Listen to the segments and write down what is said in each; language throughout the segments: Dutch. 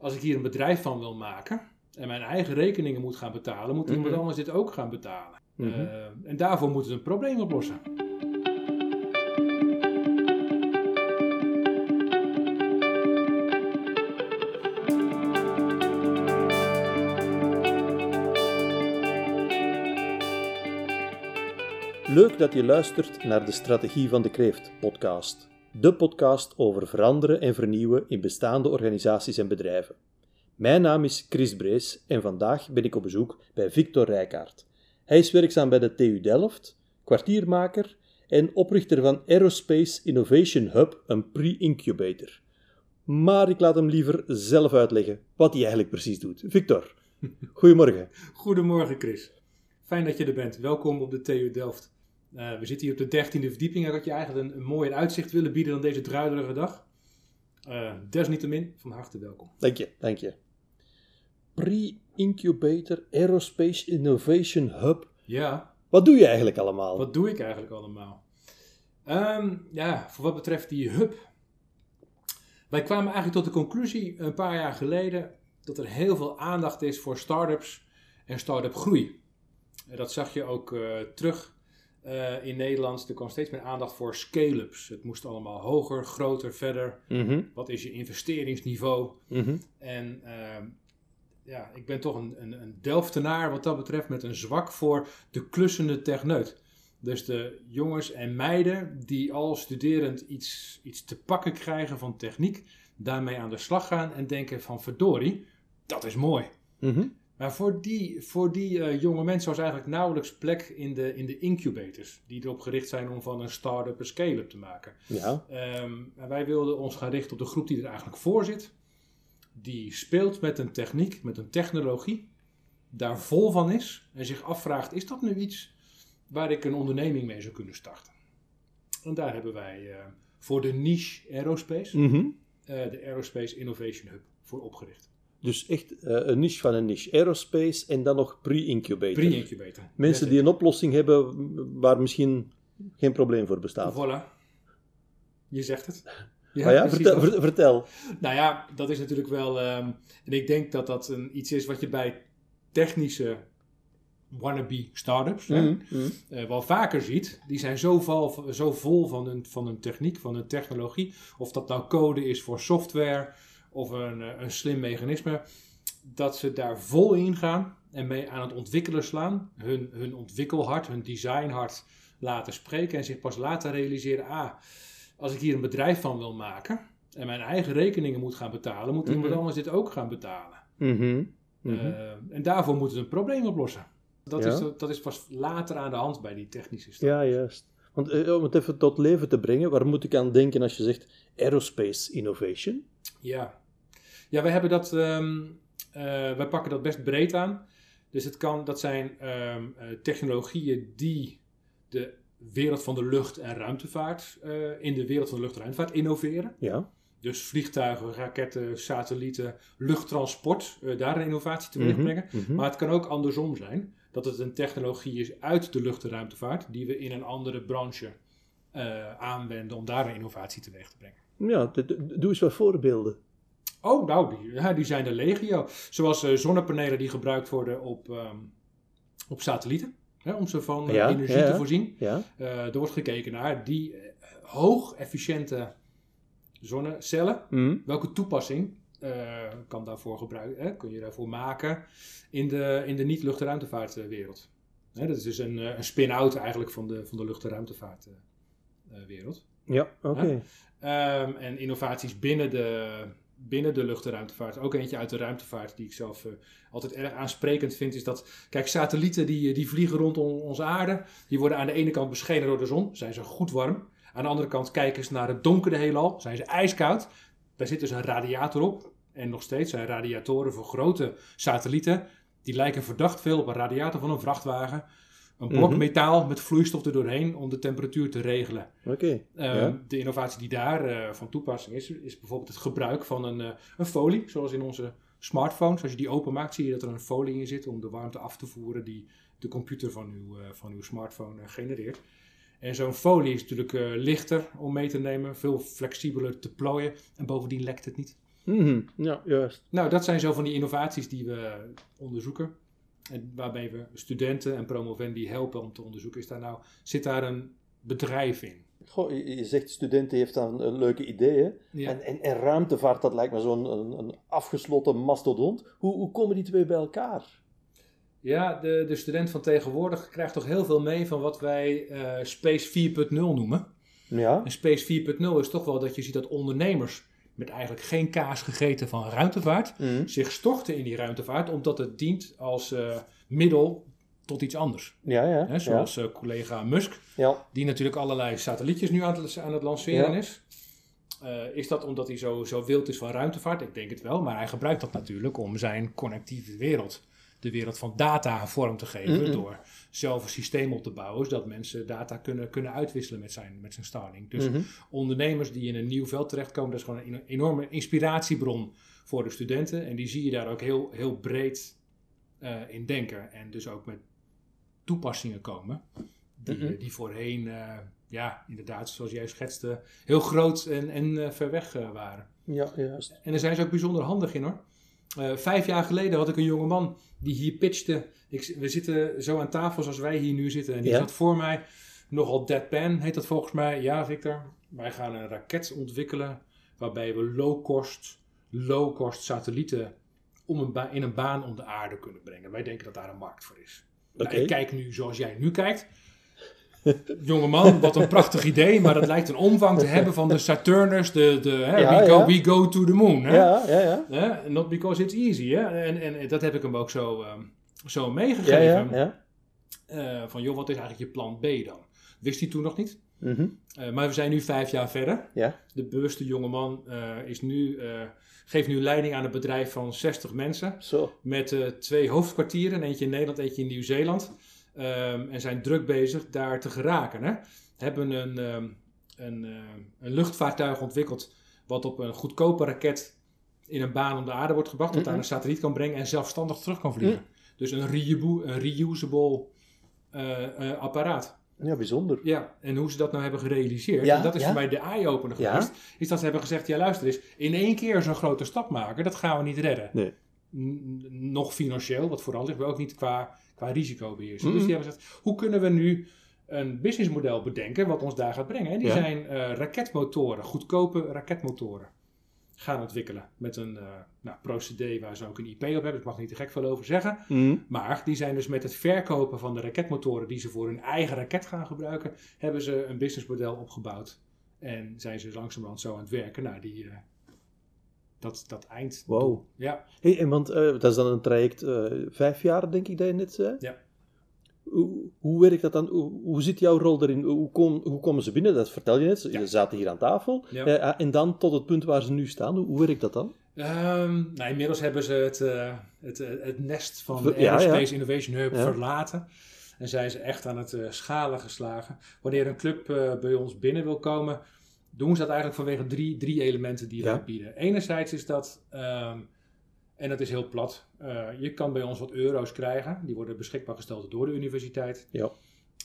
als ik hier een bedrijf van wil maken en mijn eigen rekeningen moet gaan betalen, moet iemand Mhm. anders dit ook gaan betalen. Mhm. Eh, en daarvoor moeten we een probleem oplossen. Leuk dat je luistert naar de Strategie van de Kreeft podcast. De podcast over veranderen en vernieuwen in bestaande organisaties en bedrijven. Mijn naam is Chris Brees en vandaag ben ik op bezoek bij Victor Rijkaard. Hij is werkzaam bij de TU Delft, kwartiermaker en oprichter van Aerospace Innovation Hub, een pre-incubator. Maar ik laat hem liever zelf uitleggen wat hij eigenlijk precies doet. Victor, goedemorgen. Goedemorgen Chris. Fijn dat je er bent. Welkom op de TU Delft. Eh, we zitten hier op de dertiende verdieping. Ik had je eigenlijk een, een mooier uitzicht willen bieden dan deze druilerige dag. Eh, desniettemin, van harte welkom. Dank je, dank je. Pre-incubator Aerospace Innovation Hub. Ja, Wat doe je eigenlijk allemaal? wat doe ik eigenlijk allemaal? Ehm, ja, voor wat betreft die hub. Wij kwamen eigenlijk tot de conclusie een paar jaar geleden dat er heel veel aandacht is voor start-ups en start-up groei. Dat zag je ook eh, terug eh, in Nederland. Er kwam steeds meer aandacht voor scale-ups. Het moest allemaal hoger, groter, verder. Mhm, Wat is je investeringsniveau? mhm. En ehm, ja, ik ben toch een, een, een Delftenaar wat dat betreft met een zwak voor de klussende techneut. Dus de jongens en meiden die al studerend iets, iets te pakken krijgen van techniek, daarmee aan de slag gaan en denken van verdorie, dat is mooi. Mhm. Maar voor die, voor die eh, jonge mensen was eigenlijk nauwelijks plek in de, in de incubators, die erop gericht zijn om van een start-up een scale-up te maken. Ja. Ehm, en wij wilden ons gaan richten op de groep die er eigenlijk voor zit. Die speelt met een techniek, met een technologie, daar vol van is en zich afvraagt: is dat nu iets waar ik een onderneming mee zou kunnen starten? En daar hebben wij eh, voor de niche aerospace, Mhm. eh, de Aerospace Innovation Hub, voor opgericht. Dus echt eh, een niche van een niche. Aerospace en dan nog pre-incubator. Pre-incubator. Mensen die een oplossing hebben waar misschien geen probleem voor bestaat. Voilà. Je zegt het. Ah ja, precies vertel, vertel. Nou ja, dat is natuurlijk wel. ehm, en ik denk dat dat een, iets is wat je bij technische wannabe startups eh, wel vaker ziet. Die zijn zo vol, zo vol van, een, van een techniek, van een technologie. Of dat nou code is voor software of een, eh, een slim mechanisme. Dat ze daar vol in gaan en mee aan het ontwikkelen slaan. Hun, hun ontwikkelhart, hun designhart laten spreken. En zich pas later realiseren: ah, als ik hier een bedrijf van wil maken. En mijn eigen rekeningen moet gaan betalen, moet iemand Mhm. anders dit ook gaan betalen. Mhm, mhm. Eh, en daarvoor moeten we een probleem oplossen. Dat, Ja. is, dat is pas later aan de hand bij die technische stap. Ja, juist. Want eh, om het even tot leven te brengen, waar moet ik aan denken als je zegt Aerospace Innovation? Ja, ja wij hebben dat. ehm, eh, wij pakken dat best breed aan. Dus het kan, dat zijn ehm, eh, technologieën die de wereld van de lucht- en ruimtevaart eh, in de wereld van de lucht- en ruimtevaart innoveren. Ja. Dus vliegtuigen, raketten, satellieten, luchttransport, daar een innovatie teweeg Mhm, brengen. mhm. Maar het kan ook andersom zijn. Dat het een technologie is uit de lucht- en ruimtevaart die we in een andere branche aanwenden om daar een innovatie teweeg te brengen. Ja, doe eens wat voorbeelden. Oh, nou, die, ja, die zijn er legio. Zoals eh, zonnepanelen die gebruikt worden op, ehm, op satellieten. Hè, om ze van eh, Ja, energie ja, te voorzien. Ja. Eh, er wordt gekeken naar die hoog efficiënte zonnecellen. Mhm. Welke toepassing kan, daarvoor gebruiken, hè, kun je daarvoor maken in de, in de niet-lucht- en ruimtevaartwereld? Hè, dat is dus een, een spin-out eigenlijk van de, van de lucht- en ruimtevaartwereld. Ja, oké. Ehm, en innovaties binnen de, binnen de lucht- en ruimtevaart. Ook eentje uit de ruimtevaart die ik zelf eh, altijd erg aansprekend vind. Is dat, kijk, satellieten die, die vliegen rondom onze aarde. Die worden aan de ene kant beschenen door de zon. Zijn ze goed warm. Aan de andere kant kijken ze naar het donkere heelal. Zijn ze ijskoud. Daar zit dus een radiator op. En nog steeds zijn radiatoren voor grote satellieten. Die lijken verdacht veel op een radiator van een vrachtwagen. Een blok Mhm. metaal met vloeistof er doorheen om de temperatuur te regelen. Oké. Ehm, Ja. De innovatie die daar eh, van toepassing is, is bijvoorbeeld het gebruik van een, eh, een folie, zoals in onze smartphones. Als je die openmaakt, zie je dat er een folie in zit om de warmte af te voeren die de computer van uw, eh, van uw smartphone genereert. En zo'n folie is natuurlijk lichter om mee te nemen, veel flexibeler te plooien en bovendien lekt het niet. Mhm. Ja, juist. Nou, dat zijn zo van die innovaties die we onderzoeken. En waarbij we studenten en promovendi helpen om te onderzoeken. Is daar nou, zit daar een bedrijf in? Goh, je, zegt studenten heeft dan een leuke ideeën. Ja. En, en, en ruimtevaart, dat lijkt me zo'n een, een afgesloten mastodont. Hoe, hoe komen die twee bij elkaar? Ja, de, de student van tegenwoordig krijgt toch heel veel mee van wat wij eh, Space 4.0 noemen. Ja. En Space 4.0 is toch wel dat je ziet dat ondernemers met eigenlijk geen kaas gegeten van ruimtevaart Mhm. zich storten in die ruimtevaart omdat het dient als eh, middel tot iets anders. Ja, ja. Zoals eh, collega Musk, Ja. die natuurlijk allerlei satellietjes nu aan het, aan het lanceren Ja. is. Eh, is dat omdat hij zo, zo wild is van ruimtevaart? Ik denk het wel, maar hij gebruikt dat natuurlijk om zijn connectieve wereld, de wereld van data, vorm te geven. Door zelf een systeem op te bouwen, zodat mensen data kunnen, kunnen uitwisselen met zijn, met zijn Starlink. Dus Mhm. ondernemers die in een nieuw veld terechtkomen, dat is gewoon een enorme inspiratiebron voor de studenten. En die zie je daar ook heel, heel breed eh, in denken. En dus ook met toepassingen komen, die, die voorheen, eh, ja, inderdaad, zoals jij schetste, heel groot en, en eh, ver weg waren. Ja, juist. En daar zijn ze ook bijzonder handig in hoor. Eh, vijf jaar geleden had ik een jonge man die hier pitchte. Ik, we zitten zo aan tafel zoals wij hier nu zitten. En die Ja. zat voor mij, nogal deadpan heet dat volgens mij. Ja, Victor, wij gaan een raket ontwikkelen waarbij we low-cost, low-cost satellieten om een ba- in een baan om de aarde kunnen brengen. Wij denken dat daar een markt voor is. Nou, ik kijk nu zoals jij nu kijkt. Jongeman, wat een prachtig idee, maar dat lijkt een omvang te hebben van de Saturnus, de, de, hè, Ja, we, go, ja. we go to the moon. Hè? Ja, ja, ja. Hè? Not because it's easy. Hè? En, en dat heb ik hem ook zo, ehm, zo meegegeven. ja, ja. Eh, van joh, wat is eigenlijk je plan B dan? Wist hij toen nog niet. Mhm. Eh, maar we zijn nu vijf jaar verder. Ja. De bewuste jongeman eh is nu, geeft nu leiding aan een bedrijf van 60 mensen. Zo. Met twee hoofdkwartieren. Eentje in Nederland, eentje in Nieuw-Zeeland. Ehm, en zijn druk bezig daar te geraken. Hè? Hebben een, ehm, een, eh, een luchtvaartuig ontwikkeld. Wat op een goedkope raket in een baan om de aarde wordt gebracht. Dat daar een satelliet kan brengen en zelfstandig terug kan vliegen. Dus een, een reusable eh, eh, apparaat. Ja, bijzonder. Ja, en hoe ze dat nou hebben gerealiseerd, Ja, en dat is ja. voor mij de eye-opener Ja. geweest, is dat ze hebben gezegd, ja luister eens, in één keer zo'n grote stap maken, dat gaan we niet redden. Nee. Nog financieel, wat vooral ligt, maar ook niet qua, qua risicobeheersing. Mhm. Dus die hebben gezegd, hoe kunnen we nu een businessmodel bedenken wat ons daar gaat brengen? En die Ja. zijn eh, raketmotoren, goedkope raketmotoren gaan ontwikkelen. Met een eh, nou, procedé waar ze ook een IP op hebben, ik mag er niet te gek veel over zeggen. Mhm. Maar die zijn dus met het verkopen van de raketmotoren die ze voor hun eigen raket gaan gebruiken, hebben ze een businessmodel opgebouwd. En zijn ze langzamerhand zo aan het werken naar die, eh, dat, dat eind. Wow. Ja, Hey, en want eh, dat is dan een traject eh, vijf jaar, denk ik dat je net zei. Ja. Hoe, hoe werkt dat dan? Hoe, hoe zit jouw rol erin? Hoe, kom, hoe komen ze binnen? Dat vertel je net. Ze Ja. zaten hier aan tafel. Ja. Eh, en dan tot het punt waar ze nu staan. Hoe, hoe werkt dat dan? Ehm, nou, inmiddels hebben ze het, het, het nest van de ja. Aerospace Innovation Hub verlaten. En zijn ze echt aan het schalen geslagen. Wanneer een club bij ons binnen wil komen, doen ze dat eigenlijk vanwege drie, drie elementen die Ja. wij bieden. Enerzijds is dat, ehm, en dat is heel plat, eh, je kan bij ons wat euro's krijgen. Die worden beschikbaar gesteld door de universiteit. Ja.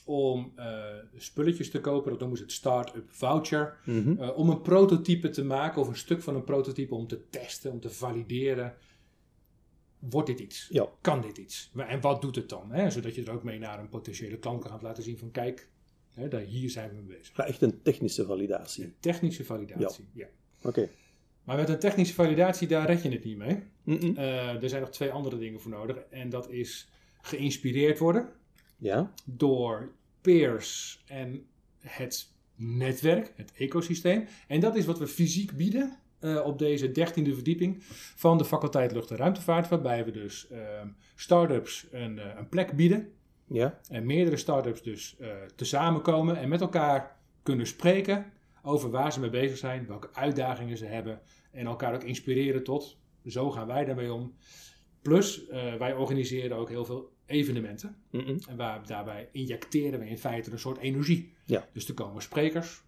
Om eh, spulletjes te kopen, dat noemen ze het Start-up Voucher. Mhm. Eh, om een prototype te maken of een stuk van een prototype om te testen, om te valideren. Wordt dit iets? Ja. Kan dit iets? En wat doet het dan? Hè? Zodat je er ook mee naar een potentiële klant kan gaan laten zien van kijk, daar, hier zijn we mee bezig. Maar echt een technische validatie. Een technische validatie. Ja. Oké. Maar met een technische validatie, daar red je het niet mee. Eh, er zijn nog twee andere dingen voor nodig. En dat is geïnspireerd worden Ja. door peers en het netwerk, het ecosysteem. En dat is wat we fysiek bieden eh, op deze dertiende verdieping van de faculteit Lucht- en Ruimtevaart. Waarbij we dus ehm start-ups een, eh, een plek bieden. Ja. En meerdere start-ups dus eh tezamen komen en met elkaar kunnen spreken over waar ze mee bezig zijn, welke uitdagingen ze hebben. En elkaar ook inspireren tot, zo gaan wij daarmee om. Plus, eh, wij organiseren ook heel veel evenementen. Mhm. En waar, daarbij injecteren we in feite een soort energie. Ja. Dus er komen sprekers.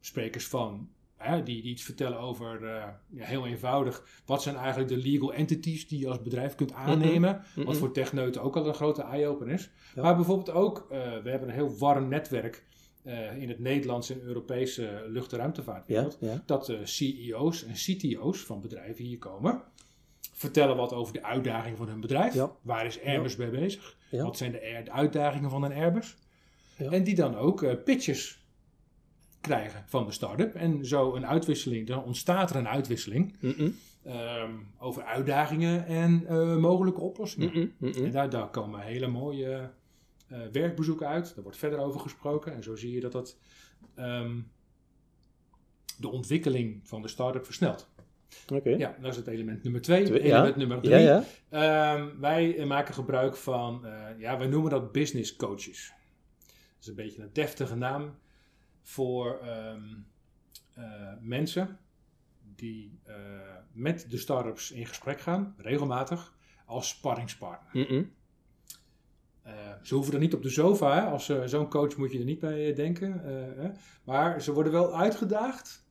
Sprekers van, hè, die, die iets vertellen over, eh, ja, heel eenvoudig, wat zijn eigenlijk de legal entities die je als bedrijf kunt aannemen. Mhm. Wat voor techneuten ook al een grote eye-opener is. Ja. Maar bijvoorbeeld ook, eh, we hebben een heel warm netwerk eh, in het Nederlandse en Europese lucht- en ruimtevaartwereld, ja. dat CEO's en CTO's van bedrijven hier komen, vertellen wat over de uitdagingen van hun bedrijf. Waar is Airbus mee bezig? Wat zijn de, de uitdagingen van een Airbus? En die dan ook pitches krijgen van de start-up. En zo een uitwisseling, dan ontstaat er een uitwisseling ehm, over uitdagingen en eh, mogelijke oplossingen. En daar, daar komen hele mooie eh, werkbezoeken uit. Daar wordt verder over gesproken. En zo zie je dat dat ehm, de ontwikkeling van de start-up versnelt. Oké. Ja, dat is het element nummer twee. Twee, element ja. nummer drie. ja. Ehm, wij eh, maken gebruik van, ja, wij noemen dat business coaches. Dat is een beetje een deftige naam voor ehm, eh, mensen die eh, met de start-ups in gesprek gaan, regelmatig, als sparringspartner. Eh, ze hoeven er niet op de sofa, hè? als zo'n coach moet je er niet bij denken. eh, hè? Maar ze worden wel uitgedaagd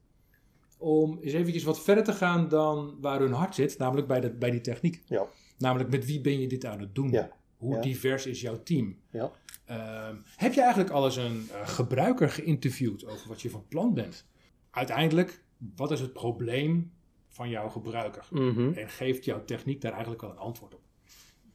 om eens eventjes wat verder te gaan dan waar hun hart zit, namelijk bij, de, bij die techniek. Ja. Namelijk met wie ben je dit aan het doen? Ja. Hoe Ja. divers is jouw team? Ja. Ehm, heb je eigenlijk al eens een eh, gebruiker geïnterviewd over wat je van plan bent? Uiteindelijk, wat is het probleem van jouw gebruiker? Mhm. En geeft jouw techniek daar eigenlijk wel een antwoord op?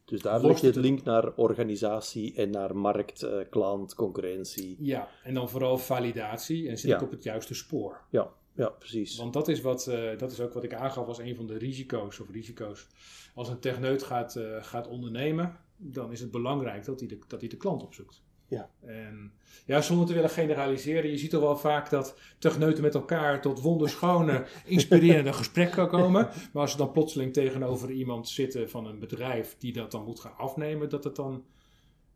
Dus daar leg je het link naar organisatie en naar markt, eh, klant, concurrentie. Ja, en dan vooral validatie en zit Ja. ik op het juiste spoor. Ja, ja precies. Want dat is, wat, eh, dat is ook wat ik aangaf als een van de risico's of risico's. Als een techneut gaat, eh, gaat ondernemen, dan is het belangrijk dat hij de, dat hij de klant opzoekt. Ja. En ja, zonder te willen generaliseren, je ziet toch wel vaak dat techneuten met elkaar tot wonderschone, inspirerende gesprekken komen. Maar als ze dan plotseling tegenover iemand zitten van een bedrijf die dat dan moet gaan afnemen, dat het dan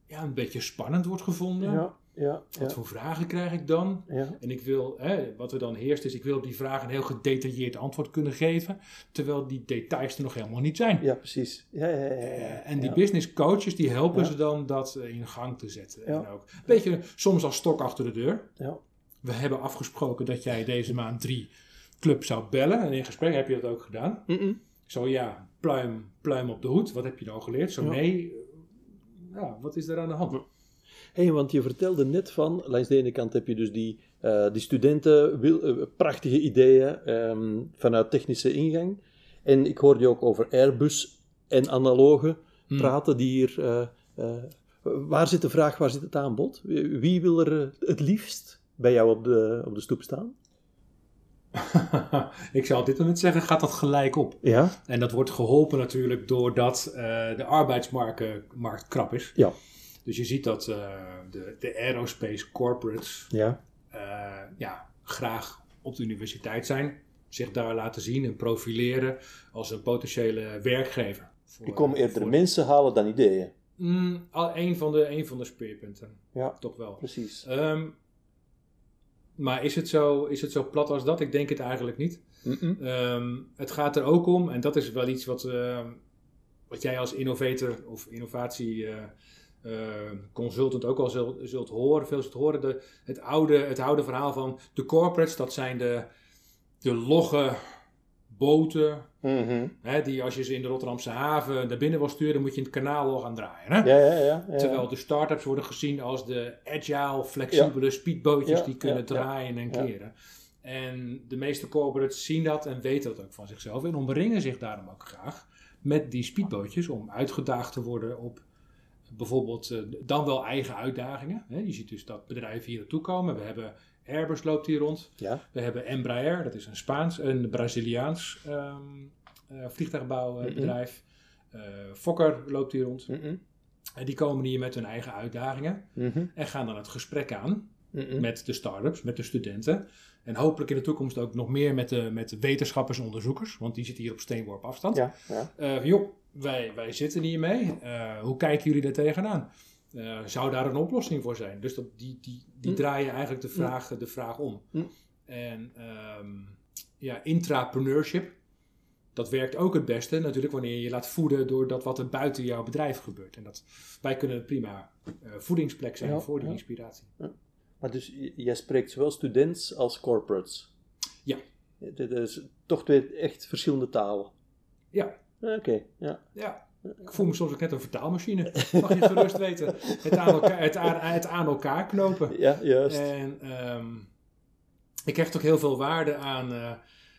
ja, een beetje spannend wordt gevonden. Ja, ja, ja. Wat voor vragen krijg ik dan? ja. En ik wil, hè, wat er dan heerst is, ik wil op die vraag een heel gedetailleerd antwoord kunnen geven, terwijl die details er nog helemaal niet zijn. Ja, precies. Ja, ja, ja. Eh, en die Ja. business coaches, die helpen Ja. ze dan dat eh, in gang te zetten. Ja. En ook, een beetje soms als stok achter de deur. Ja. We hebben afgesproken dat jij deze maand drie clubs zou bellen. En in gesprek heb je dat ook gedaan. Zo ja, pluim, pluim op de hoed. Wat heb je nou geleerd? Zo Ja. nee, ja, wat is er aan de hand? Hey, want je vertelde net van, langs de ene kant heb je dus die, eh, die studenten, wil, eh, prachtige ideeën ehm, vanuit technische ingang. En ik hoorde je ook over Airbus en analogen Hmm. praten die hier... eh, waar zit de vraag, waar zit het aanbod? Wie wil er het liefst bij jou op de, op de stoep staan? ik zou op dit moment zeggen, gaat dat gelijk op. Ja, En dat wordt geholpen natuurlijk doordat de arbeidsmarkt markt krap is. Ja. Dus je ziet dat eh, de, de aerospace corporates ja, eh, ja, graag op de universiteit zijn. Zich daar laten zien en profileren als een potentiële werkgever. Voor- ik kom eerder voor- mensen halen dan ideeën. Mm, al een, van de, een van de speerpunten, Ja, toch wel. precies. Ehm, maar is het, zo, is het zo plat als dat? Ik denk het eigenlijk niet. Ehm, het gaat er ook om, en dat is wel iets wat, ehm, wat jij als innovator of innovatie eh, consultant ook al zult, zult horen, veel zult horen. De, het, oude, het oude verhaal van de corporates, dat zijn de, de logge boten. Mhm. Hè, die als je ze in de Rotterdamse haven naar binnen wil sturen, moet je in het kanaal al gaan draaien. Hè? Ja, ja, ja. ja. Terwijl de start-ups worden gezien als de agile, flexibele speedbootjes die kunnen draaien en keren. En de meeste corporates zien dat en weten dat ook van zichzelf. En omringen zich daarom ook graag met die speedbootjes om uitgedaagd te worden op bijvoorbeeld eh, dan wel eigen uitdagingen. Hè, Je ziet dus dat bedrijven hier naartoe komen. We hebben Airbus loopt hier rond. Ja, We hebben Embraer, dat is een Spaans, een Braziliaans ehm, eh, vliegtuigbouwbedrijf. Eh, Fokker loopt hier rond. Mhm. En die komen hier met hun eigen uitdagingen Mhm. en gaan dan het gesprek aan Mhm. met de start-ups, met de studenten. En hopelijk in de toekomst ook nog meer met de, met wetenschappers en onderzoekers, want die zitten hier op steenworp afstand. Ja, ja. Joh, wij, wij zitten hiermee. Eh hoe kijken jullie daar tegenaan? Eh, zou daar een oplossing voor zijn? Dus dat, die, die, die Hm. draaien eigenlijk de vraag, de vraag om. Hm. En ehm, ja, intrapreneurship, dat werkt ook het beste natuurlijk wanneer je je laat voeden door dat wat er buiten jouw bedrijf gebeurt. En dat, wij kunnen een prima eh, voedingsplek zijn Ja, voor die ja. inspiratie. Maar dus jij spreekt zowel students als corporates? Ja. Dit is toch twee echt verschillende talen? Ja, Oké, ja. ja. Ik voel me soms ook net een vertaalmachine. Mag je gerust weten. Het aan elkaar, het aan, het aan elkaar knopen. Ja, juist. En ehm, ik hecht ook heel veel waarde aan eh,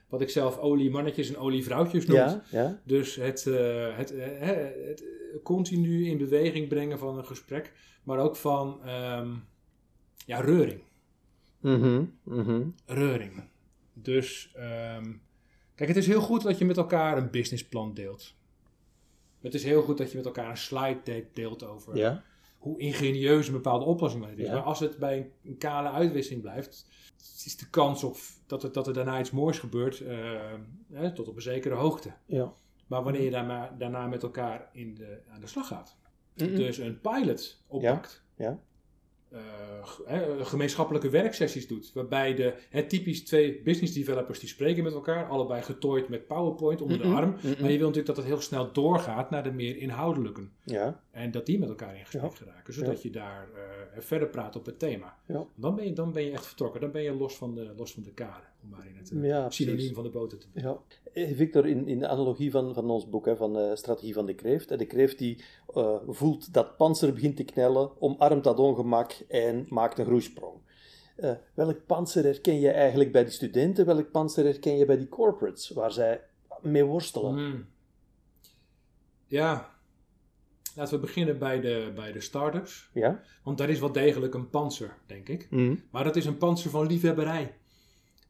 wat ik zelf oliemannetjes en olievrouwtjes noem. ja, ja. Dus het, eh, het, eh, het continu in beweging brengen van een gesprek, maar ook van ehm, ja, reuring. Mhm. Reuring. Dus ehm, kijk, het is heel goed dat je met elkaar een businessplan deelt. Het is heel goed dat je met elkaar een slide deck deelt over Ja, hoe ingenieus een bepaalde oplossing is. Ja. Maar als het bij een, kale uitwisseling blijft, is de kans op dat er, dat er daarna iets moois gebeurt eh, tot op een zekere hoogte. ja. Maar wanneer je daarna, daarna met elkaar in de, aan de slag gaat, dus een pilot oppakt, ja. Eh, hè, gemeenschappelijke werksessies doet, waarbij de hè, typisch twee business developers die spreken met elkaar, allebei getooid met PowerPoint onder Mhm, de arm, mhm. maar je wil natuurlijk dat het heel snel doorgaat naar de meer inhoudelijke. Ja, En dat die met elkaar in gesprek Ja. geraken, zodat je daar eh, verder praat op het thema. Ja. Dan, ben je, dan ben je echt vertrokken, dan ben je los van de, los van de kade, om maar in het eh, ja synoniem van de boter te Ja. Eh, Victor, in, in de analogie van, van ons boek, hè, van eh, Strategie van de Kreeft. hè, De kreeft die eh, voelt dat panzer begint te knellen, omarmt dat ongemak en maakt een groeisprong. Eh, welk panzer herken je eigenlijk bij die studenten? Welk panzer herken je bij die corporates, waar zij mee worstelen? Hmm. Ja, laten we beginnen bij de, bij de start-ups. Ja? Want daar is wel degelijk een panzer, denk ik. Mhm. Maar dat is een panzer van liefhebberij.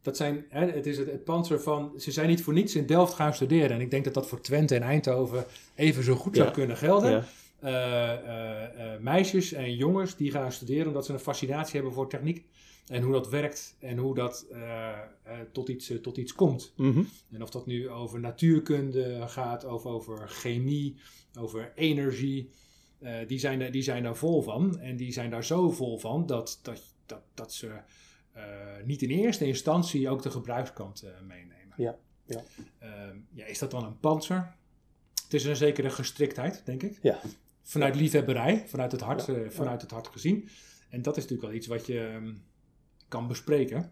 Dat zijn, hè, het is het, het panzer van, ze zijn niet voor niets in Delft gaan studeren. En ik denk dat dat voor Twente en Eindhoven even zo goed zou kunnen gelden. Ja. Eh, eh, eh, meisjes en jongens die gaan studeren omdat ze een fascinatie hebben voor techniek. En hoe dat werkt en hoe dat eh, eh, tot, iets, eh, tot iets komt. Mhm. En of dat nu over natuurkunde gaat, of over chemie, over energie. die, zijn, er- die zijn daar vol van. En die zijn daar zo vol van dat, dat, dat, dat ze niet in eerste instantie ook de gebruikskant meenemen. Ja, ja. Ehm, ja, is dat dan een panzer? Het is een zekere gestriktheid, denk ik. Ja. Vanuit liefhebberij, vanuit het hart, Ja, vanuit het hart gezien. En dat is natuurlijk wel iets wat je ehm, kan bespreken.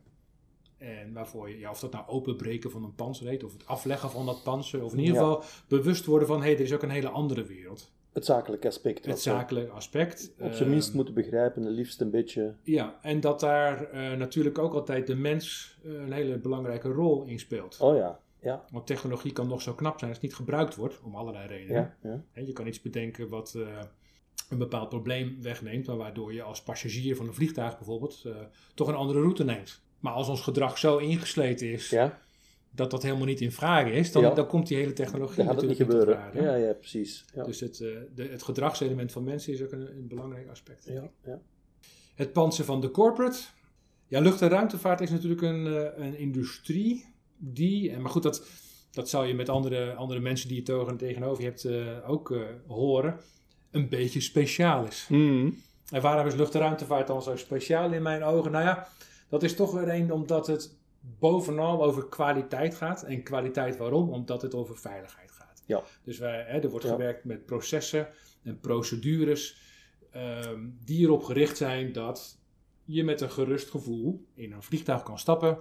En waarvoor je, ja, of dat nou openbreken van een panzer heet, of het afleggen van dat panzer, of in ieder Ja. geval bewust worden van, hé, hey, er is ook een hele andere wereld. Het zakelijke aspect. Het we zakelijke aspect. Op zijn minst ehm, moeten begrijpen, en liefst een beetje. Ja, en dat daar eh, natuurlijk ook altijd de mens eh, een hele belangrijke rol in speelt. Oh ja, ja, Want technologie kan nog zo knap zijn als het niet gebruikt wordt, om allerlei redenen. ja, Je kan iets bedenken wat eh, een bepaald probleem wegneemt, maar waardoor je als passagier van een vliegtuig bijvoorbeeld eh, toch een andere route neemt. Maar als ons gedrag zo ingesleten is ja. dat dat helemaal niet in vraag is, dan, Ja. dan komt die hele technologie gaat niet natuurlijk tot gebeuren. waarde. Ja, ja, precies. Ja. Dus het, eh, de, het gedragselement van mensen is ook een, een belangrijk aspect. ja, ja. Het panzer van de corporate. Ja, lucht- en ruimtevaart is natuurlijk een, eh, een industrie die, en maar goed, dat, dat zou je met andere, andere mensen die je tegen- tegenover je hebt ook horen, een beetje speciaal is. Mhm. En waarom is lucht- en ruimtevaart dan zo speciaal in mijn ogen? Nou ja, dat is toch weer een omdat het bovenal over kwaliteit gaat. En kwaliteit waarom? Omdat het over veiligheid gaat. Ja. Dus wij, hè, er wordt Ja. gewerkt met processen en procedures ehm, die erop gericht zijn dat je met een gerust gevoel in een vliegtuig kan stappen.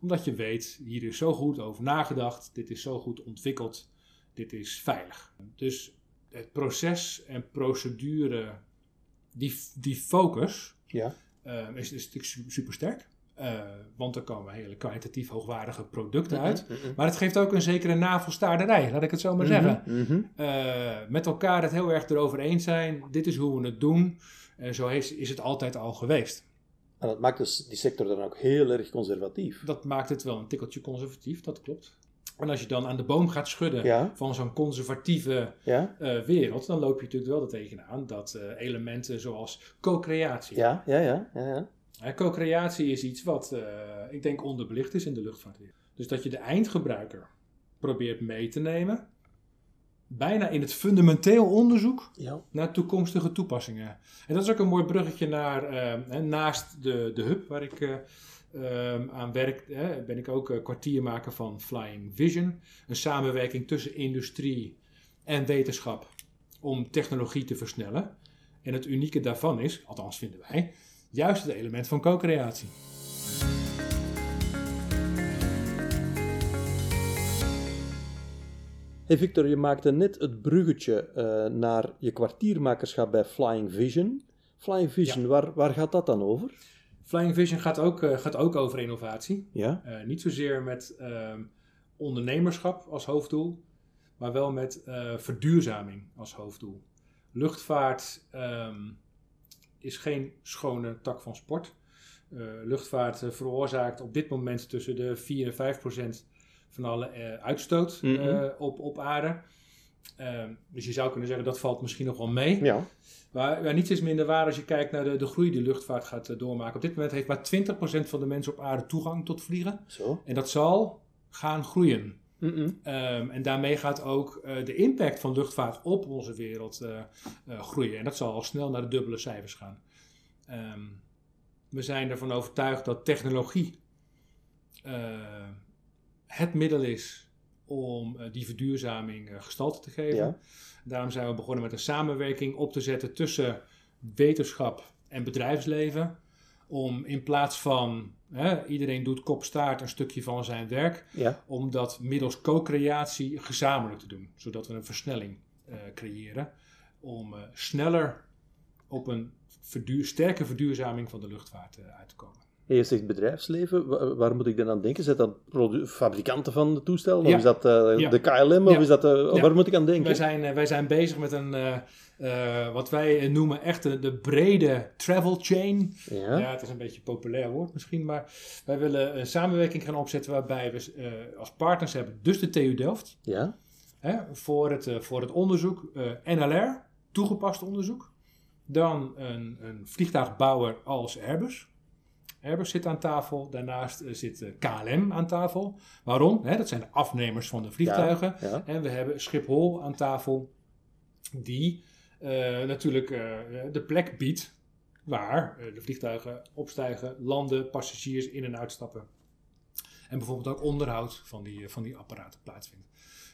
Omdat je weet, hier is zo goed over nagedacht, dit is zo goed ontwikkeld, dit is veilig. Dus het proces en procedure, die, die focus, ja. eh, is, is natuurlijk super sterk. want er komen hele kwalitatief hoogwaardige producten uit. Maar het geeft ook een zekere navelstaarderij, laat ik het zo maar zeggen. Mhm, mhm. Eh, met elkaar het heel erg erover eens zijn. Dit is hoe we het doen. En zo is, is het altijd al geweest. En dat maakt dus die sector dan ook heel erg conservatief. Dat maakt het wel een tikkeltje conservatief, dat klopt. En als je dan aan de boom gaat schudden Ja, van zo'n conservatieve ja, eh, wereld, dan loop je natuurlijk wel er tegenaan dat eh, elementen zoals co-creatie. ja, ja, ja, ja, ja. Co-creatie is iets wat eh, ik denk onderbelicht is in de luchtvaartwereld. Dus dat je de eindgebruiker probeert mee te nemen, bijna in het fundamenteel onderzoek naar toekomstige toepassingen. En dat is ook een mooi bruggetje naar, naast de, de hub waar ik eh, ehm, aan werk, hè, ben ik ook eh, kwartiermaker van Flying Vision. Een samenwerking tussen industrie en wetenschap om technologie te versnellen. En het unieke daarvan is, althans vinden wij, juist het element van co-creatie. Hey Victor, je maakte net het bruggetje eh, naar je kwartiermakerschap bij Flying Vision. Flying Vision, waar, waar gaat dat dan over? Flying Vision gaat ook, eh, gaat ook over innovatie. Ja? Eh, niet zozeer met ehm, ondernemerschap als hoofddoel, maar wel met eh, verduurzaming als hoofddoel. Luchtvaart ehm, is geen schone tak van sport. Luchtvaart veroorzaakt op dit moment tussen de 4 en 5 procent van alle uitstoot Mhm. op, op aarde. Ehm, dus je zou kunnen zeggen dat valt misschien nog wel mee. Ja. Maar ja, niets is minder waar als je kijkt naar de, de groei die luchtvaart gaat eh, doormaken. Op dit moment heeft maar 20% van de mensen op aarde toegang tot vliegen. Zo. En dat zal gaan groeien. Ehm, en daarmee gaat ook eh, de impact van luchtvaart op onze wereld eh, groeien. En dat zal al snel naar de dubbele cijfers gaan. Ehm, we zijn ervan overtuigd dat technologie het middel is om eh, die verduurzaming eh, gestalte te geven. Ja. Daarom zijn we begonnen met een samenwerking op te zetten tussen wetenschap en bedrijfsleven. Om in plaats van hè, iedereen doet kop-staart een stukje van zijn werk, Ja. om dat middels co-creatie gezamenlijk te doen. Zodat we een versnelling eh, creëren. Om sneller op een verduur, sterke verduurzaming van de luchtvaart uit te komen. En je zegt bedrijfsleven, wa- waar moet ik dan aan denken? Zijn dat fabrikanten van de toestellen? Of is dat eh, Ja. de KLM? Of Ja. is dat, eh. Waar moet ik aan denken? Wij zijn, eh, wij zijn bezig met een, wat wij noemen echt de, de brede travel chain. Ja. Ja, het is een beetje een populair woord misschien, maar wij willen een samenwerking gaan opzetten waarbij we als partners hebben dus de TU Delft Ja. hè, voor, het, voor het onderzoek, NLR, toegepast onderzoek. Dan een, een vliegtuigbouwer als Airbus. Airbus zit aan tafel, daarnaast eh, zit eh, KLM aan tafel. Waarom? Dat zijn de afnemers van de vliegtuigen. Ja. En we hebben Schiphol aan tafel, die eh, natuurlijk de plek biedt waar de vliegtuigen opstijgen, landen, passagiers in en uitstappen. En bijvoorbeeld ook onderhoud van die, van die apparaten plaatsvindt.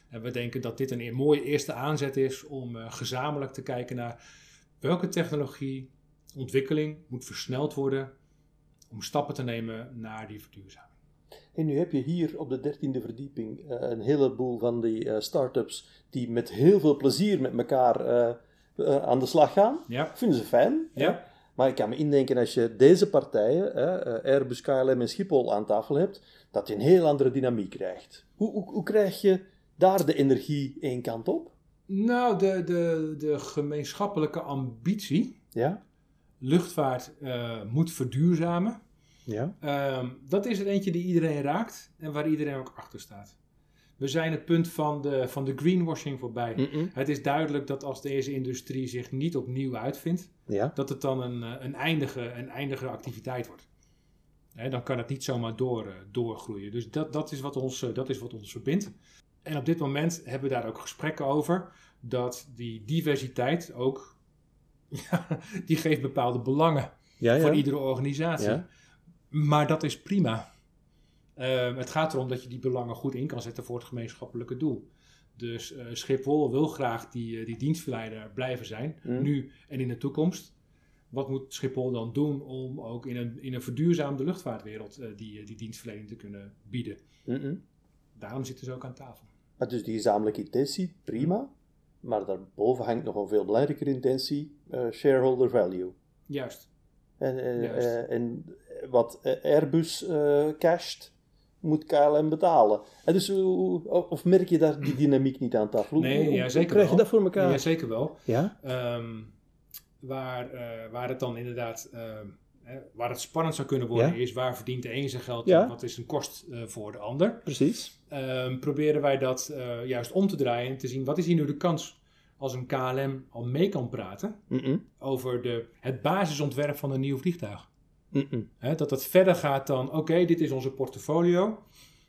En we denken dat dit een e- mooie eerste aanzet is om gezamenlijk te kijken naar welke technologie, ontwikkeling moet versneld worden om stappen te nemen naar die verduurzaming. En nu heb je hier op de dertiende verdieping eh, een heleboel van die eh, start-ups die met heel veel plezier met elkaar eh, aan de slag gaan. Ja, Vinden ze fijn. ja. Maar ik kan me indenken als je deze partijen, hè, Airbus, KLM en Schiphol aan tafel hebt, dat je een heel andere dynamiek krijgt. Hoe, hoe, hoe krijg je daar de energie één kant op? Nou, de, de, de gemeenschappelijke ambitie, Ja? Luchtvaart eh, moet verduurzamen. Ja? Ehm, dat is er eentje die iedereen raakt en waar iedereen ook achter staat. We zijn het punt van de, van de greenwashing voorbij. Het is duidelijk dat als deze industrie zich niet opnieuw uitvindt, Ja? dat het dan een, eh, een, eindige, een eindige activiteit wordt. Hè, dan kan het niet zomaar door, eh, doorgroeien. Dus dat, dat, is wat ons, dat is wat ons verbindt. En op dit moment hebben we daar ook gesprekken over. Dat die diversiteit ook, ja, die geeft bepaalde belangen Ja, ja. voor iedere organisatie. Ja. Maar dat is prima. Eh, het gaat erom dat je die belangen goed in kan zetten voor het gemeenschappelijke doel. Dus eh, Schiphol wil graag die, eh, die dienstverleider blijven zijn, Mm. nu en in de toekomst. Wat moet Schiphol dan doen om ook in een, in een verduurzaamde luchtvaartwereld die, die dienstverlening te kunnen bieden? Daarom zitten ze ook aan tafel. Maar dus die gezamenlijke intentie, prima. Maar daarboven hangt nog een veel belangrijkere intentie, eh, shareholder value. Juist. En, eh, Juist. eh, en wat Airbus eh casht, moet KLM betalen. En dus, of merk je daar die dynamiek niet aan tafel? Nee, hoe- ja, zeker krijg je wel. dat voor elkaar? Ja, zeker wel. Ja? Ehm, waar, eh, waar het dan inderdaad, ehm, waar het spannend zou kunnen worden, Ja. is waar verdient de een zijn geld Ja. en wat is een kost eh, voor de ander. precies. Ehm, proberen wij dat eh, juist om te draaien en te zien wat is hier nu de kans als een KLM al mee kan praten over de, het basisontwerp van een nieuw vliegtuig. Dat het verder gaat dan, oké, dit is onze portfolio.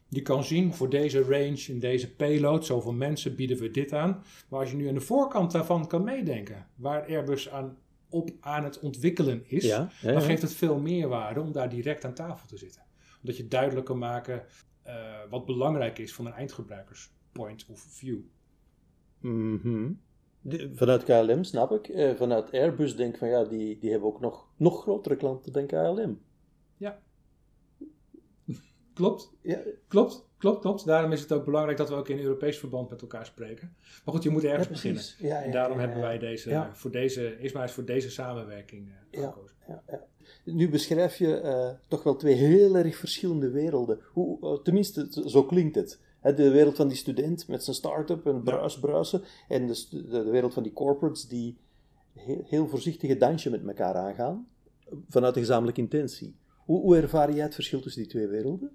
Je kan zien voor deze range en deze payload, zoveel mensen bieden we dit aan. Maar als je nu aan de voorkant daarvan kan meedenken, waar Airbus aan, op aan het ontwikkelen is, Ja, ja, dan ja. geeft het veel meer waarde om daar direct aan tafel te zitten. Omdat je duidelijk kan maken eh, wat belangrijk is van een eindgebruikers point of view. Mhm. De- vanuit KLM snap ik. Eh, vanuit Airbus denk ik van ja, die, die hebben ook nog, nog grotere klanten dan KLM. Klopt, Ja, klopt. Klopt, klopt. Daarom is het ook belangrijk dat we ook in Europees verband met elkaar spreken. Maar goed, je moet ergens Ja, beginnen. precies. Ja, ja, en daarom hebben wij deze, voor deze, eerst maar eens voor deze samenwerking eh, Ja. gekozen. Ja, ja. Nu beschrijf je eh, toch wel twee heel erg verschillende werelden. Hoe, eh, tenminste, zo klinkt het. De wereld van die student met zijn start-up en bruis, bruisen. En de, de wereld van die corporates die heel, heel voorzichtig het dansje met elkaar aangaan. Vanuit een gezamenlijke intentie. Hoe, hoe ervaar jij het verschil tussen die twee werelden?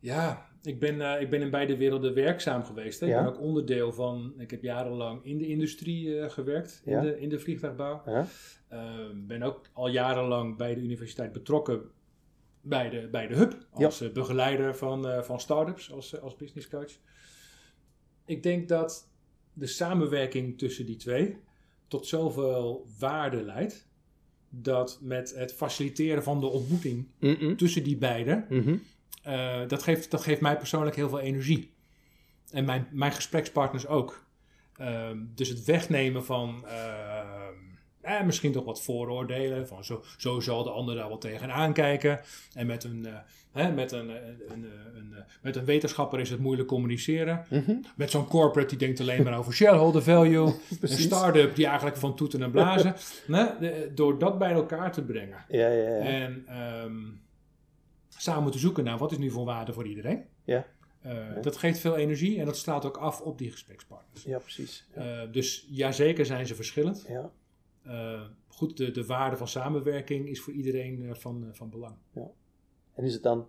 Ja, ik ben, eh, ik ben in beide werelden werkzaam geweest. Hè. Ik Ja. ben ook onderdeel van, ik heb jarenlang in de industrie eh, gewerkt, in, de, in de vliegtuigbouw. Ja? Uh, ben ook al jarenlang bij de universiteit betrokken bij de, bij de hub. Als eh, begeleider van, eh, van start-ups, als, eh, als business coach. Ik denk dat de samenwerking tussen die twee tot zoveel waarde leidt. Dat met het faciliteren van de ontmoeting tussen die beiden, Mhm. Eh, dat, geeft, dat geeft mij persoonlijk heel veel energie. En mijn, mijn gesprekspartners ook. Ehm, dus het wegnemen van ehm, eh, misschien toch wat vooroordelen. Van zo, zo zal de ander daar wel tegenaan kijken. En met een, eh, hè, met, een, eh, een, eh, een, eh, met een wetenschapper is het moeilijk communiceren. Mhm. Met zo'n corporate die denkt alleen maar over shareholder value. een start-up die eigenlijk van toeten en blazen. Nee, de- door dat bij elkaar te brengen. Ja, ja, ja. En ehm, samen te zoeken naar wat is nu van waarde voor iedereen. Ja. Eh, Dat geeft veel energie en dat straalt ook af op die gesprekspartners. Ja, precies. Ja. Eh, dus ja, zeker zijn ze verschillend. ja. Eh, goed, de, de waarde van samenwerking is voor iedereen van, van belang. En is het dan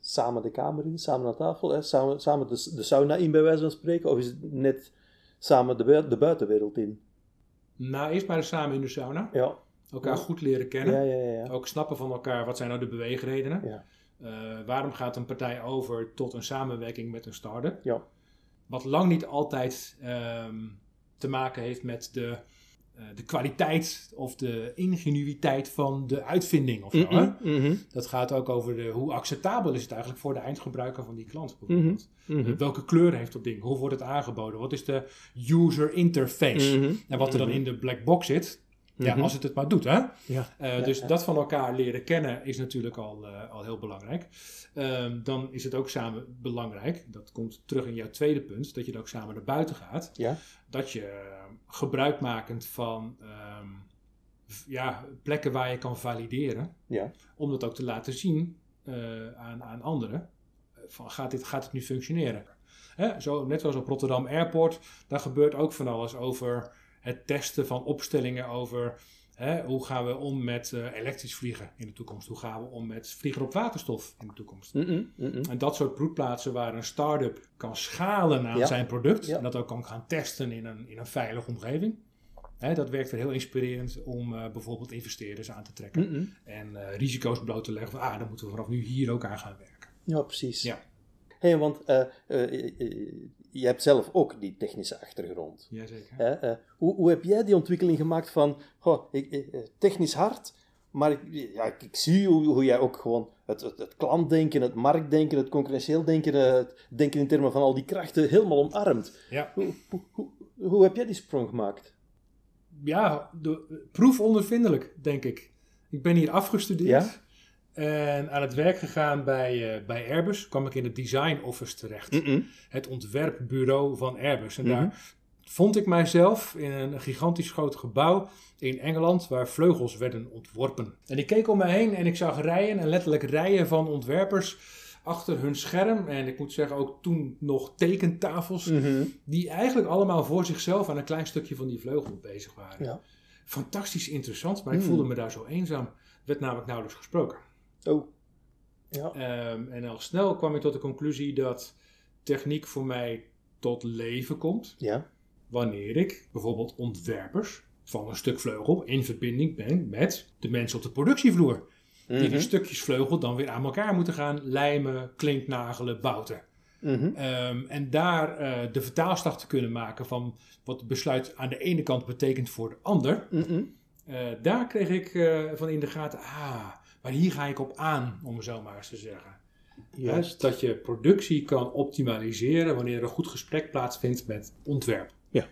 samen de kamer in, samen aan tafel, hè? Samen, samen de, de sauna in bij wijze van spreken? Of is het net samen de, de buitenwereld in? Nou, eerst maar samen in de sauna. Ja, Elkaar Ja. goed leren kennen. ja. Ook snappen van elkaar, wat zijn nou de beweegredenen? Ja. Eh, waarom gaat een partij over tot een samenwerking met een start-up? Ja. Wat lang niet altijd ehm, te maken heeft met de, eh, de kwaliteit of de ingenuïteit van de uitvinding of zo. hè? Mhm, mhm, Dat gaat ook over de, hoe acceptabel is het eigenlijk voor de eindgebruiker van die klant bijvoorbeeld. mhm, Eh, welke kleur heeft dat ding? Hoe wordt het aangeboden? Wat is de user interface? mhm. En wat er dan Mhm. in de black box zit, ja, Mhm. als het het maar doet hè. Ja. Eh, dus ja. dat van elkaar leren kennen is natuurlijk al, eh, al heel belangrijk. Ehm, dan is het ook samen belangrijk, dat komt terug in jouw tweede punt, dat je er ook samen naar buiten gaat. Ja. Dat je eh, gebruikmakend van ehm, ja, plekken waar je kan valideren, Ja. om dat ook te laten zien eh, aan, aan anderen. Van, gaat, dit, gaat het nu functioneren? Hè, zo, net zoals op Rotterdam Airport, daar gebeurt ook van alles over het testen van opstellingen over hè, hoe gaan we om met eh, elektrisch vliegen in de toekomst? Hoe gaan we om met vliegen op waterstof in de toekomst? En dat soort broedplaatsen waar een start-up kan schalen aan Ja. zijn product Ja. en dat ook kan gaan testen in een, in een veilige omgeving. Hè, dat werkt weer heel inspirerend om eh, bijvoorbeeld investeerders aan te trekken en eh, risico's bloot te leggen van ah, dan moeten we vanaf nu hier ook aan gaan werken. Ja, precies. Ja. Hey, want je hebt zelf ook die technische achtergrond. Jazeker. Hè, eh, hoe, hoe heb jij die ontwikkeling gemaakt van goh, ik, eh, technisch hard, maar ik, ja, ik, zie hoe, hoe jij ook gewoon het, het, het klantdenken, het marktdenken, het concurrentieel denken, eh, het denken in termen van al die krachten helemaal omarmt. Ja. Hoe, hoe, hoe, hoe heb jij die sprong gemaakt? ja, de, proefondervindelijk, denk ik. Ik ben hier afgestudeerd Ja? En aan het werk gegaan bij, eh, bij Airbus. kwam ik in het design office terecht. Het ontwerpbureau van Airbus. En daar vond ik mijzelf in een gigantisch groot gebouw in Engeland waar vleugels werden ontworpen. En ik keek om me heen en ik zag rijen en letterlijk rijen van ontwerpers achter hun scherm. En ik moet zeggen ook toen nog tekentafels. Mhm. Die eigenlijk allemaal voor zichzelf aan een klein stukje van die vleugel bezig waren. Ja. Fantastisch interessant, maar ik Hmm. voelde me daar zo eenzaam. Werd namelijk nauwelijks gesproken. Oh. Ja. Ehm, en al snel kwam ik tot de conclusie dat techniek voor mij tot leven komt. Ja. Wanneer ik bijvoorbeeld ontwerpers van een stuk vleugel in verbinding ben met de mensen op de productievloer. Die die Mhm. stukjes vleugel dan weer aan elkaar moeten gaan lijmen, klinknagelen, bouten. Mhm. Ehm, en daar eh, de vertaalslag te kunnen maken van wat het besluit aan de ene kant betekent voor de ander. Mhm. Eh, daar kreeg ik eh, van in de gaten, ah, maar hier ga ik op aan, om het zo maar eens te zeggen. Juist. Hè, dat je productie kan optimaliseren wanneer er een goed gesprek plaatsvindt met ontwerp. Ja.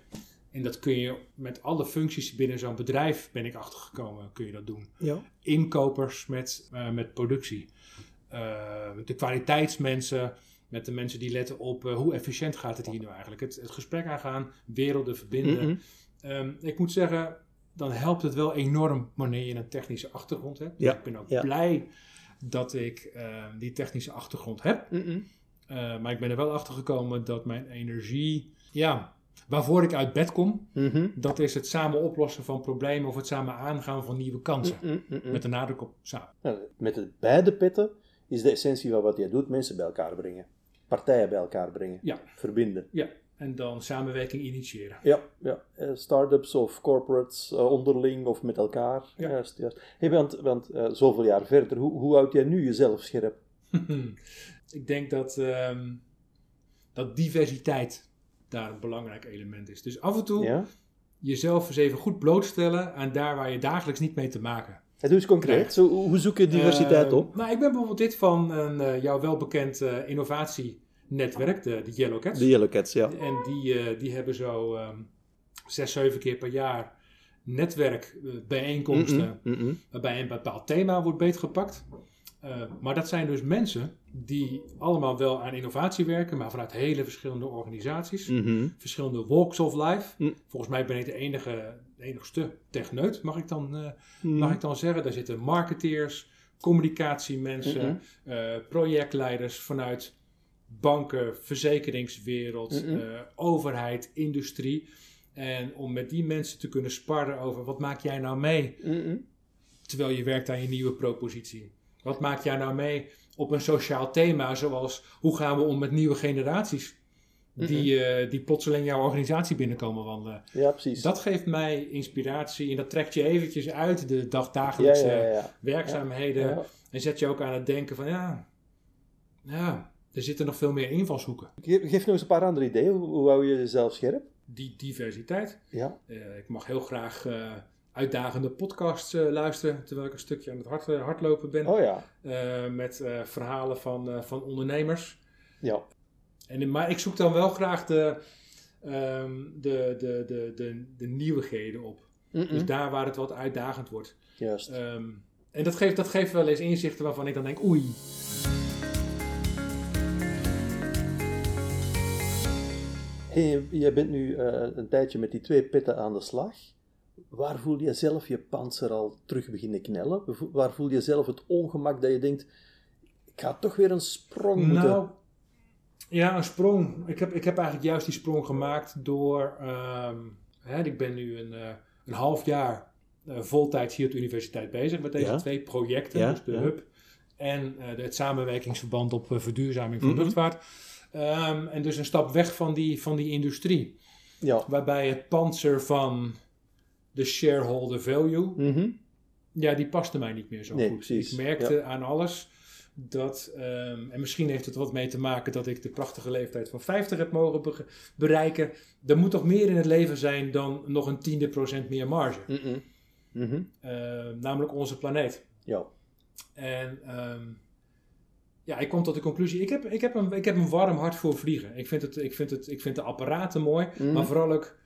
En dat kun je met alle functies binnen zo'n bedrijf, ben ik achtergekomen, kun je dat doen. Ja. Inkopers met, eh, met productie. Eh, de kwaliteitsmensen met de mensen die letten op eh, hoe efficiënt gaat het hier nu eigenlijk. Het, het gesprek aangaan, werelden verbinden. Ehm, ik moet zeggen, dan helpt het wel enorm wanneer je een technische achtergrond hebt. Dus ik ben ook ja. blij dat ik ehm, die technische achtergrond heb. Uh, maar ik ben er wel achter gekomen dat mijn energie, ja, waarvoor ik uit bed kom, Mhm. dat is het samen oplossen van problemen of het samen aangaan van nieuwe kansen. Met de nadruk op samen. Nou, met de beide petten is de essentie van wat jij doet mensen bij elkaar brengen. Partijen bij elkaar brengen. Ja. Verbinden. Ja, en dan samenwerking initiëren. Ja, ja. Eh, start-ups of corporates eh, onderling of met elkaar. Ja. Juist, juist. Hey, want want eh, zoveel jaar verder, hoe, hoe houd jij nu jezelf scherp? ik denk dat, ehm, dat diversiteit daar een belangrijk element is. Dus af en toe Ja? jezelf eens even goed blootstellen aan daar waar je dagelijks niet mee te maken Hey, doe eens concreet. Zo, hoe zoek je diversiteit Eh, op? Nou, ik ben bijvoorbeeld dit van een uh, jou welbekend uh, innovatienetwerk, de, de Yellow Cats. De Yellow Cats, ja. En die, uh, die hebben zo um, zes, zeven keer per jaar netwerkbijeenkomsten Mm -mm, mm waarbij een bepaald thema wordt beetgepakt. Uh, maar dat zijn dus mensen die allemaal wel aan innovatie werken, maar vanuit hele verschillende organisaties, -hmm. verschillende walks of life. Mm. Volgens mij ben ik de enige, de enigste techneut, mag ik dan, uh, Mm. mag ik dan zeggen. Daar zitten marketeers, communicatiemensen, uh, projectleiders vanuit banken, verzekeringswereld, -hmm. overheid, industrie. En om met die mensen te kunnen sparren over wat maak jij nou mee terwijl je werkt aan je nieuwe propositie. Wat maak jij nou mee op een sociaal thema, zoals hoe gaan we om met nieuwe generaties die, uh, die plotseling jouw organisatie binnenkomen wandelen. Ja, precies. Dat geeft mij inspiratie en dat trekt je eventjes uit de dagdagelijkse ja, ja, ja. werkzaamheden. En zet je ook aan het denken van ja, ja, er zitten nog veel meer invalshoeken. Geef, nog eens een paar andere ideeën. Hoe, hoe hou je jezelf scherp? Die diversiteit. Ja. Uh, ik mag heel graag uh, uitdagende podcasts uh, luisteren terwijl ik een stukje aan het hard, hardlopen ben. Oh ja. Met verhalen van, van ondernemers. Ja. En, maar ik zoek dan wel graag de, um, de, de, de, de, de nieuwigheden op. Mm -mm. Dus daar waar het wat uitdagend wordt. Juist. Um, en dat geeft, dat geeft wel eens inzichten waarvan ik dan denk, oei. Hey, jij bent nu uh, een tijdje met die twee petten aan de slag. Waar voel je zelf je panzer al terug beginnen knellen? Waar voel je zelf het ongemak dat je denkt, ik ga toch weer een sprong moeten... Nou, ja, een sprong. Ik heb, ik heb eigenlijk juist die sprong gemaakt door... Um, hè, ik ben nu een, uh, een half jaar uh, voltijds hier op de universiteit bezig met deze Ja. twee projecten. Ja, Dus de ja. hub en uh, het samenwerkingsverband op verduurzaming van Mhm. luchtvaart. Um, en dus een stap weg van die, van die industrie. Ja. Waarbij het panzer van de shareholder value, Mhm. ja, die paste mij niet meer zo Nee, goed. precies. Ik merkte aan alles dat, um, en misschien heeft het wat mee te maken dat ik de prachtige leeftijd van 50 heb mogen be bereiken. Er moet toch meer in het leven zijn dan nog een tiende procent meer marge. Mhm. Mhm. Uh, namelijk onze planeet. Ja. En um, ja, ik kom tot de conclusie, ik heb, ik, heb een, ik heb een warm hart voor vliegen. Ik vind, het, ik vind, het, ik vind de apparaten mooi, Mhm. maar vooral ook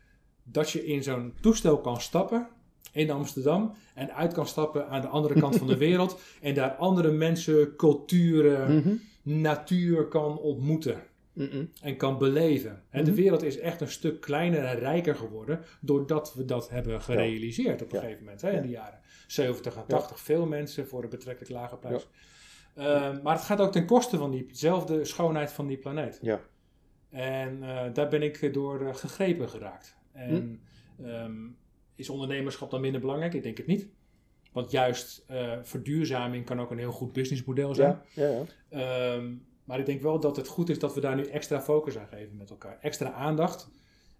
dat je in zo'n toestel kan stappen in Amsterdam en uit kan stappen aan de andere kant van de wereld en daar andere mensen, culturen, Mhm. natuur kan ontmoeten Mhm. en kan beleven. En de wereld is echt een stuk kleiner en rijker geworden doordat we dat hebben gerealiseerd op een Ja. gegeven moment, hè, in de jaren 70 en 80. Veel mensen voor een betrekkelijk lage prijs. Uh, maar het gaat ook ten koste van diezelfde schoonheid van die planeet. Ja. En uh, daar ben ik door uh, gegrepen geraakt. En Hm. um, is ondernemerschap dan minder belangrijk? Ik denk het niet. Want juist verduurzaming kan ook een heel goed businessmodel zijn. Ja. Ja, ja. Um, maar ik denk wel dat het goed is dat we daar nu extra focus aan geven met elkaar. Extra aandacht.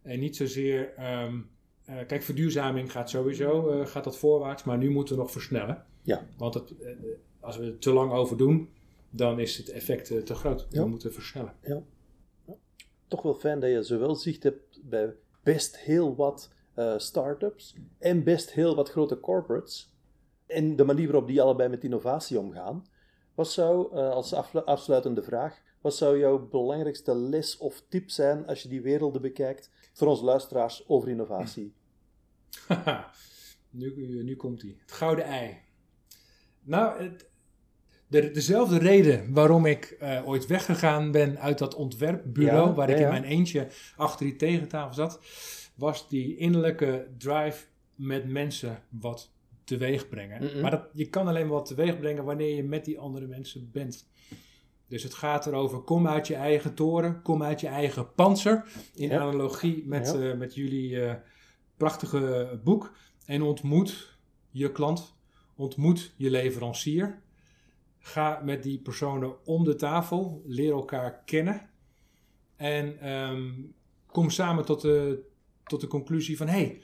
En niet zozeer. Um, uh, kijk, verduurzaming gaat sowieso gaat dat voorwaarts, maar nu moeten we nog versnellen. Ja. Want het, als we er te lang over doen, dan is het effect uh, te groot. Ja. We moeten versnellen. Ja. ja. Toch wel fijn dat je zowel zicht hebt bij best heel wat uh, start-ups en best heel wat grote corporates. En de manier waarop die allebei met innovatie omgaan. Wat zou, uh, als afsluitende vraag, wat zou jouw belangrijkste les of tip zijn als je die werelden bekijkt voor onze luisteraars over innovatie? nu, nu komt ie. Het gouden ei. Nou, het, de, dezelfde reden waarom ik eh, ooit weggegaan ben uit dat ontwerpbureau, Ja, waar ja, ik in mijn eentje achter die tegentafel zat, was die innerlijke drive met mensen wat teweeg brengen. Maar dat, je kan alleen maar wat teweeg brengen wanneer je met die andere mensen bent. Dus het gaat erover, kom uit je eigen toren, kom uit je eigen panzer. In Ja. analogie met, eh, met jullie eh, prachtige boek. En ontmoet je klant, ontmoet je leverancier. Ga met die personen om de tafel, leer elkaar kennen. En ehm, kom samen tot de, tot de conclusie van, hé, hey,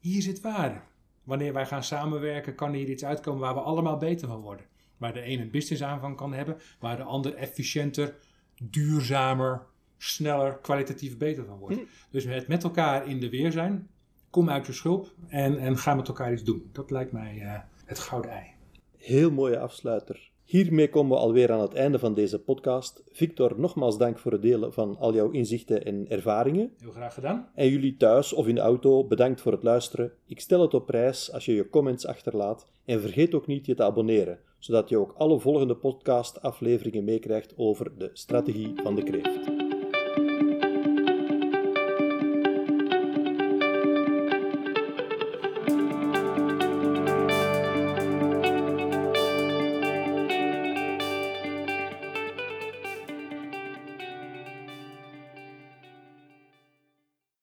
hier zit waarde. Wanneer wij gaan samenwerken, kan hier iets uitkomen waar we allemaal beter van worden. Waar de een een business aanvang kan hebben, waar de ander efficiënter, duurzamer, sneller, kwalitatief beter van wordt. Dus het met elkaar in de weer zijn, kom uit je schulp en, en ga met elkaar iets doen. Dat lijkt mij eh, het gouden ei. Heel mooie afsluiter. Hiermee komen we alweer aan het einde van deze podcast. Victor, nogmaals dank voor het delen van al jouw inzichten en ervaringen. Heel graag gedaan. En jullie thuis of in de auto, bedankt voor het luisteren. Ik stel het op prijs als je je comments achterlaat. En vergeet ook niet je te abonneren, zodat je ook alle volgende podcast-afleveringen meekrijgt over de strategie van de kreeft.